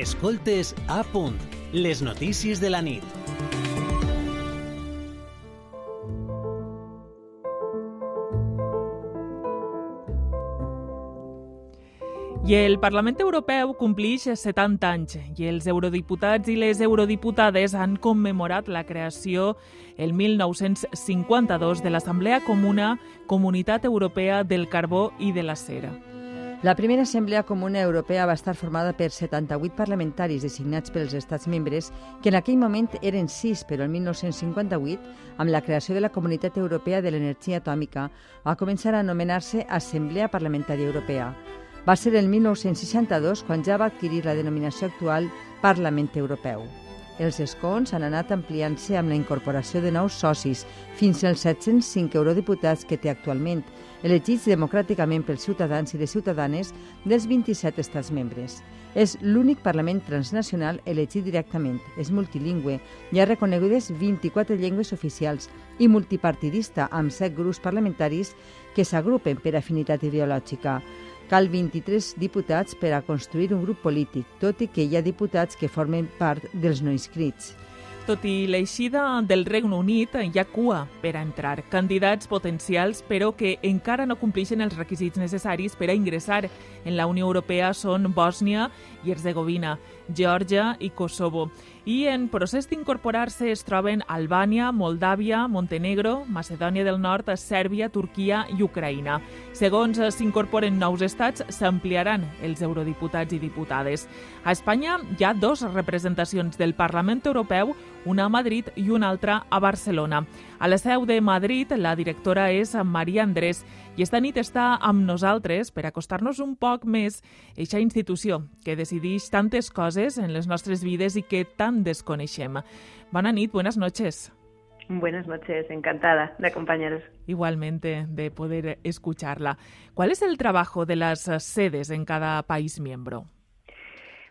Escoltes a punt, les notícies de la nit. I el Parlament Europeu complix 70 anys i els eurodiputats i les eurodiputades han commemorat la creació el 1952 de l'Assemblea Comuna Comunitat Europea del Carbó i de la Cera. La primera Assemblea Comuna Europea va estar formada per 78 parlamentaris designats pels estats membres, que en aquell moment eren 6, però el 1958, amb la creació de la Comunitat Europea de l'Energia Atòmica, va començar a anomenar-se Assemblea Parlamentària Europea. Va ser el 1962 quan ja va adquirir la denominació actual Parlament Europeu. Els escons han anat ampliant-se amb la incorporació de nous socis, fins als 705 eurodiputats que té actualment, elegits democràticament pels ciutadans i les ciutadanes dels 27 estats membres. És l'únic Parlament transnacional elegit directament, és multilingüe, hi ha reconegudes 24 llengües oficials i multipartidista amb 7 grups parlamentaris que s'agrupen per afinitat ideològica. Cal 23 diputats per a construir un grup polític, tot i que hi ha diputats que formen part dels no inscrits. Tot i l'eixida del Regne Unit, hi ha cua per a entrar. Candidats potencials, però que encara no compleixen els requisits necessaris per a ingressar en la Unió Europea són Bòsnia i Herzegovina, Geòrgia i Kosovo. I en procés d'incorporar-se es troben Albània, Moldàvia, Montenegro, Macedònia del Nord, Sèrbia, Turquia i Ucraïna. Segons s'incorporen nous estats, s'ampliaran els eurodiputats i diputades. A Espanya hi ha dos representacions del Parlament Europeu, una a Madrid i una altra a Barcelona. A la seu de Madrid, la directora és Maria Andrés i esta nit està amb nosaltres per acostar-nos un poc més a aquesta institució que decideix tantes coses en les nostres vides i que tan desconeixem. Bona nit, buenas noches. Buenas noches, encantada de acompañaros. Igualmente, de poder escucharla. ¿Cuál es el trabajo de las sedes en cada país miembro?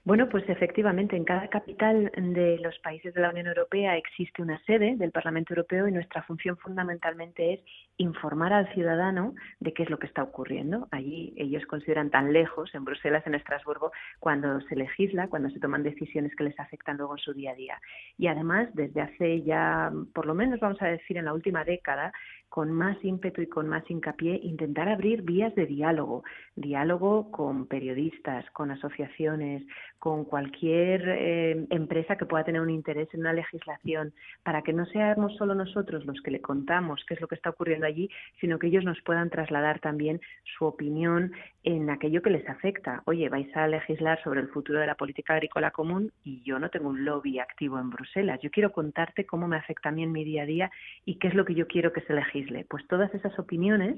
Bueno, pues efectivamente, en cada capital de los países de la Unión Europea existe una sede del Parlamento Europeo y nuestra función fundamentalmente es informar al ciudadano de qué es lo que está ocurriendo. Allí ellos consideran tan lejos, en Bruselas, en Estrasburgo, cuando se legisla, cuando se toman decisiones que les afectan luego en su día a día. Y además, desde hace ya, por lo menos vamos a decir, en la última década, con más ímpetu y con más hincapié, intentar abrir vías de diálogo, diálogo con periodistas, con asociaciones, con cualquier eh, empresa que pueda tener un interés en una legislación, para que no seamos solo nosotros los que le contamos qué es lo que está ocurriendo allí, sino que ellos nos puedan trasladar también su opinión en aquello que les afecta. Oye, vais a legislar sobre el futuro de la política agrícola común y yo no tengo un lobby activo en Bruselas. Yo quiero contarte cómo me afecta a mí en mi día a día y qué es lo que yo quiero que se legisle. Pues todas esas opiniones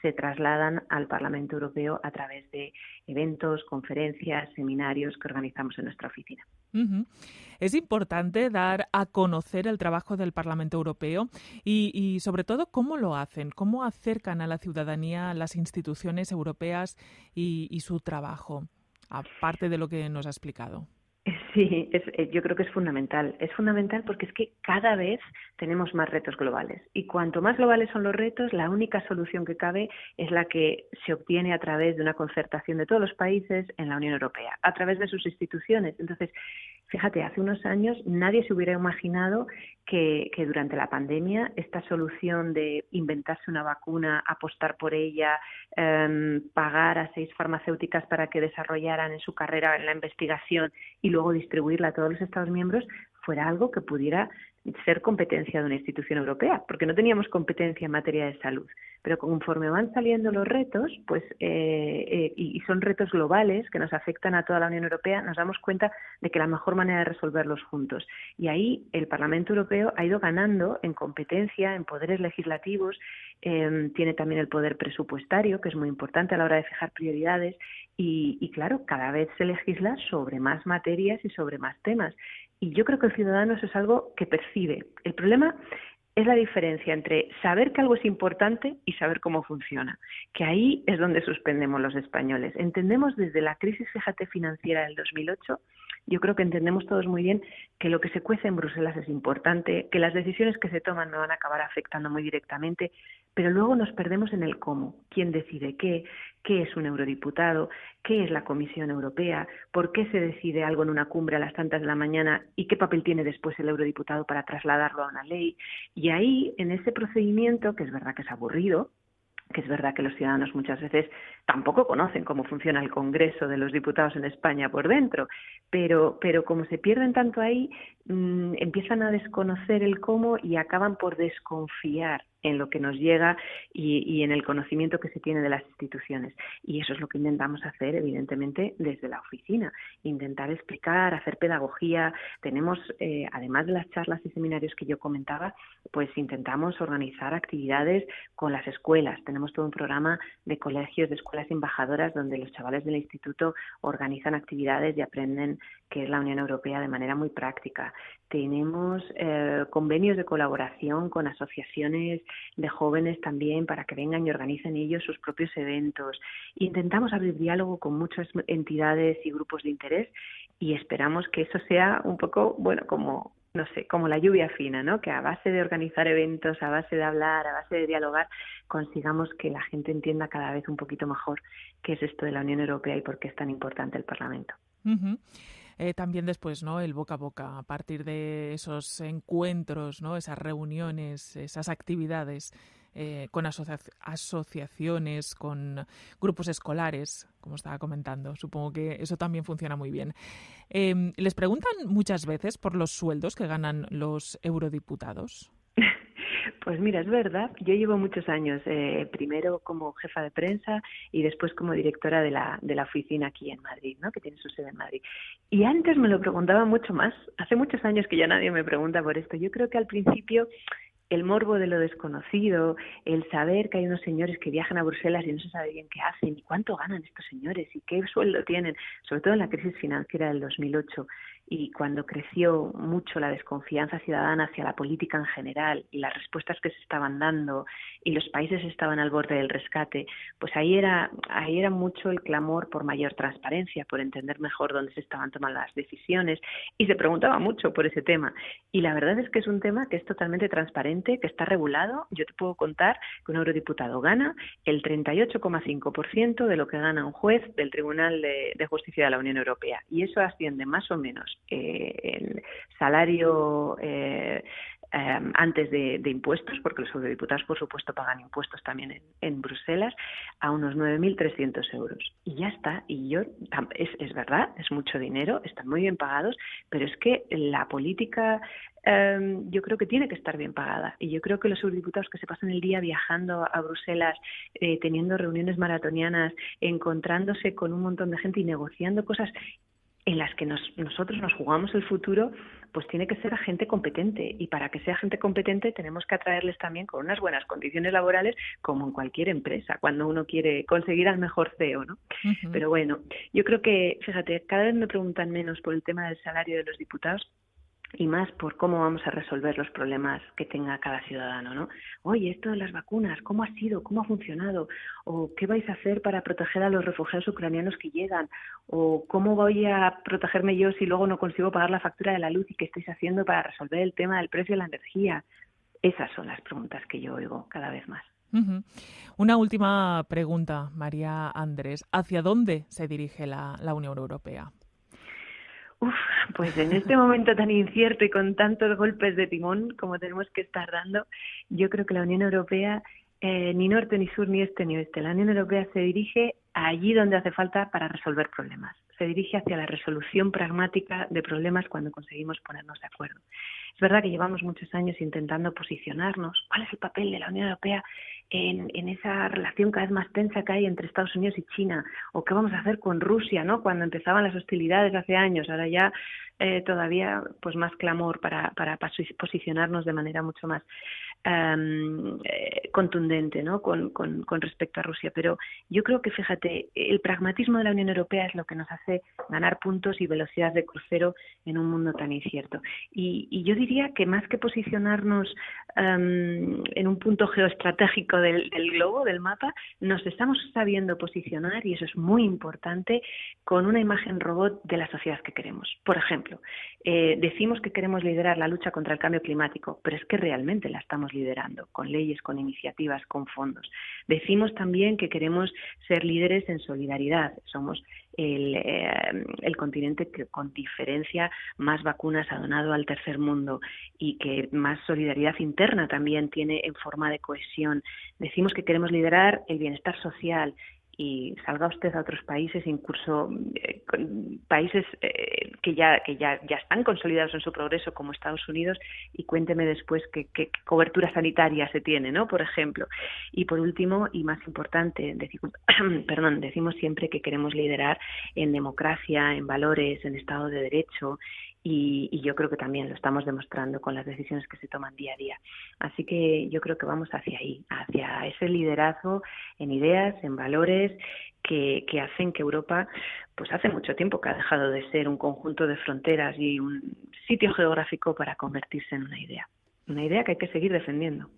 se trasladan al Parlamento Europeo a través de eventos, conferencias, seminarios que organizamos en nuestra oficina. Es importante dar a conocer el trabajo del Parlamento Europeo y, sobre todo, cómo lo cómo acercan a la ciudadanía las instituciones europeas y, y su trabajo, aparte de lo que nos ha explicado. Sí, es, eh, yo creo que es fundamental. Es fundamental porque es que cada vez tenemos más retos globales. Y cuanto más globales son los retos, la única solución que cabe es la que se obtiene a través de una concertación de todos los países en la Unión Europea, a través de sus instituciones. Entonces, fíjate, hace unos años nadie se hubiera imaginado que, que durante la pandemia esta solución de inventarse una vacuna, apostar por ella, eh, pagar a seis farmacéuticas para que desarrollaran en su carrera en la investigación y luego distribuirla a todos los Estados miembros fuera algo que pudiera ser competencia de una institución europea, porque no teníamos competencia en materia de salud. Pero conforme van saliendo los retos, pues eh, eh, y son retos globales que nos afectan a toda la Unión Europea, nos damos cuenta de que la mejor manera de resolverlos juntos. Y ahí el Parlamento Europeo ha ido ganando en competencia, en poderes legislativos, eh, tiene también el poder presupuestario, que es muy importante a la hora de fijar prioridades, y claro, cada vez se legisla sobre más materias y sobre más temas. Y yo creo que el ciudadano eso es algo que percibe. El problema es la diferencia entre saber que algo es importante y saber cómo funciona, que ahí es donde suspendemos los españoles. Entendemos desde la crisis, financiera del 2008 yo creo que entendemos todos muy bien que lo que se cuece en Bruselas es importante, que las decisiones que se toman no van a acabar afectando muy directamente, pero luego nos perdemos en el cómo, quién decide qué, qué es un eurodiputado, qué es la Comisión Europea, por qué se decide algo en una cumbre a las tantas de la mañana y qué papel tiene después el eurodiputado para trasladarlo a una ley. Y ahí, en ese procedimiento, que es verdad que es aburrido, que es verdad que los ciudadanos muchas veces tampoco conocen cómo funciona el Congreso de los Diputados en España por dentro, pero, pero como se pierden tanto ahí, mm, empiezan a desconocer el cómo y acaban por desconfiar en lo que nos llega y, en el conocimiento que se tiene de las instituciones. Y eso es lo que intentamos hacer, evidentemente, desde la oficina. Intentar explicar, hacer pedagogía. Tenemos, eh, además de las charlas y seminarios que yo comentaba, pues intentamos organizar actividades con las escuelas. Tenemos todo un programa de colegios, de escuelas embajadoras, donde los chavales del instituto organizan actividades y aprenden qué es la Unión Europea de manera muy práctica. Tenemos eh, convenios de colaboración con asociaciones de jóvenes también para que vengan y organicen ellos sus propios eventos. Intentamos abrir diálogo con muchas entidades y grupos de interés y esperamos que eso sea un poco, bueno, como no sé, como la lluvia fina, ¿no? Que a base de organizar eventos, a base de hablar, a base de dialogar, consigamos que la gente entienda cada vez un poquito mejor qué es esto de la Unión Europea y por qué es tan importante el Parlamento. Eh, también después, ¿no? El boca a boca, a partir de esos encuentros, ¿no? Esas reuniones, esas actividades eh, con asociaciones, con grupos escolares, como estaba comentando. Supongo que eso también funciona muy bien. Em, ¿Les preguntan muchas veces por los sueldos que ganan los eurodiputados? Pues mira, es verdad. Yo llevo muchos años, eh, primero como jefa de prensa y después como directora de la, de la oficina aquí en Madrid, ¿no? que tiene su sede en Madrid. Y antes me lo preguntaba mucho más. Hace muchos años que ya nadie me pregunta por esto. Yo creo que al principio el morbo de lo desconocido, el saber que hay unos señores que viajan a Bruselas y no se sabe bien qué hacen y cuánto ganan estos señores y qué sueldo tienen, sobre todo en la crisis financiera del 2008 y cuando creció mucho la desconfianza ciudadana hacia la política en general y las respuestas que se estaban dando y los países estaban al borde del rescate, pues ahí era ahí era mucho el clamor por mayor transparencia, por entender mejor dónde se estaban tomando las decisiones y se preguntaba mucho por ese tema. Y la verdad es que es un tema que es totalmente transparente, que está regulado. Yo te puedo contar que un eurodiputado gana el 38,5% de lo que gana un juez del Tribunal de, de Justicia de la Unión Europea y eso asciende más o menos eh, el salario eh, em, antes de, impuestos, porque los eurodiputados, por supuesto, pagan impuestos también en, Bruselas, a unos 9.300 euros. Y ya está. Y yo, es, es verdad, es mucho dinero, están muy bien pagados, pero es que la política em, yo creo que tiene que estar bien pagada. Y yo creo que los eurodiputados que se pasan el día viajando a Bruselas, eh, teniendo reuniones maratonianas, encontrándose con un montón de gente y negociando cosas en las que nosotros nos jugamos el futuro, pues tiene que ser gente competente. Y para que sea gente competente tenemos que atraerles también con unas buenas condiciones laborales, como en cualquier empresa, cuando uno quiere conseguir al mejor CEO, ¿no? Pero bueno, yo creo que, fíjate, cada vez me preguntan menos por el tema del salario de los diputados, y más por cómo vamos a resolver los problemas que tenga cada ciudadano, ¿no? Oye, esto de las vacunas, ¿cómo ha sido? ¿Cómo ha funcionado? ¿O qué vais a hacer para proteger a los refugiados ucranianos que llegan? ¿O cómo voy a protegerme yo si luego no consigo pagar la factura de la luz y qué estáis haciendo para resolver el tema del precio de la energía? Esas son las preguntas que yo oigo cada vez más. Una última pregunta, María Andrés. ¿Hacia dónde se dirige la Unión Europea? Uf, pues en este momento tan incierto y con tantos golpes de timón como tenemos que estar dando, yo creo que la Unión Europea, eh, ni norte, ni sur, ni este, ni oeste, la Unión Europea se dirige allí donde hace falta para resolver problemas. Se dirige hacia la resolución pragmática de problemas cuando conseguimos ponernos de acuerdo. Es verdad que llevamos muchos años intentando posicionarnos. ¿Cuál es el papel de la Unión Europea en, esa relación cada vez más tensa que hay entre Estados Unidos y China, o qué vamos a hacer con Rusia, ¿no? Cuando empezaban las hostilidades hace años, ahora ya eh, todavía pues más clamor para, para posicionarnos de manera mucho más eh, contundente ¿no? Con, con, con, respecto a Rusia. Pero yo creo que, fíjate, el pragmatismo de la Unión Europea es lo que nos hace ganar puntos y velocidad de crucero en un mundo tan incierto. Y, y yo diría que más que posicionarnos en un punto geoestratégico del, del globo, del mapa, nos estamos sabiendo posicionar, y eso es muy importante, con una imagen robot de la sociedad que queremos. Por ejemplo, eh, decimos que queremos liderar la lucha contra el cambio climático, pero es que realmente la estamos liderando, con leyes, con iniciativas, con fondos. Decimos también que queremos ser líderes en solidaridad. Somos el, eh, el, continente que con diferencia más vacunas ha donado al tercer mundo y que más solidaridad interna también tiene en forma de cohesión. Decimos que queremos liderar el bienestar social, y salga usted a otros países, incluso eh, países eh, que ya que ya, ya están consolidados en su progreso, como Estados Unidos, y cuénteme después qué, qué, cobertura sanitaria se tiene, ¿no? Por ejemplo. Y por último, y más importante, decimos, perdón, decimos siempre que queremos liderar en democracia, en valores, en Estado de Derecho y, yo creo que también lo estamos demostrando con las decisiones que se toman día a día. Así que yo creo que vamos hacia ahí, hacia ese liderazgo en ideas, en valores que, que hacen que Europa, pues hace mucho tiempo que ha dejado de ser un conjunto de fronteras y un sitio geográfico para convertirse en una idea. Una idea que hay que seguir defendiendo.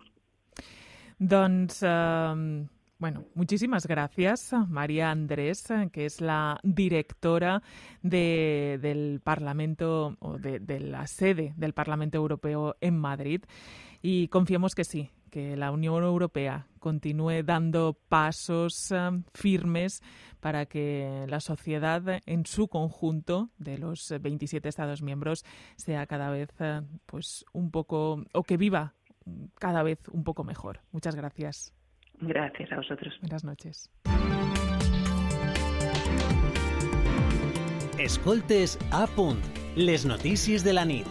Doncs um, Bueno, muchísimas gracias, María Andrés, que es la directora de, del Parlamento o de, la sede del Parlamento Europeo en Madrid. Y confiemos que sí, que la Unión Europea continúe dando pasos uh, firmes para que la sociedad en su conjunto de los 27 Estados miembros sea cada vez uh, pues un poco o que viva cada vez un poco mejor. Muchas gracias. Gracias a vosotros. Buenas noches. Escoltes a punt, les notícies de la nit.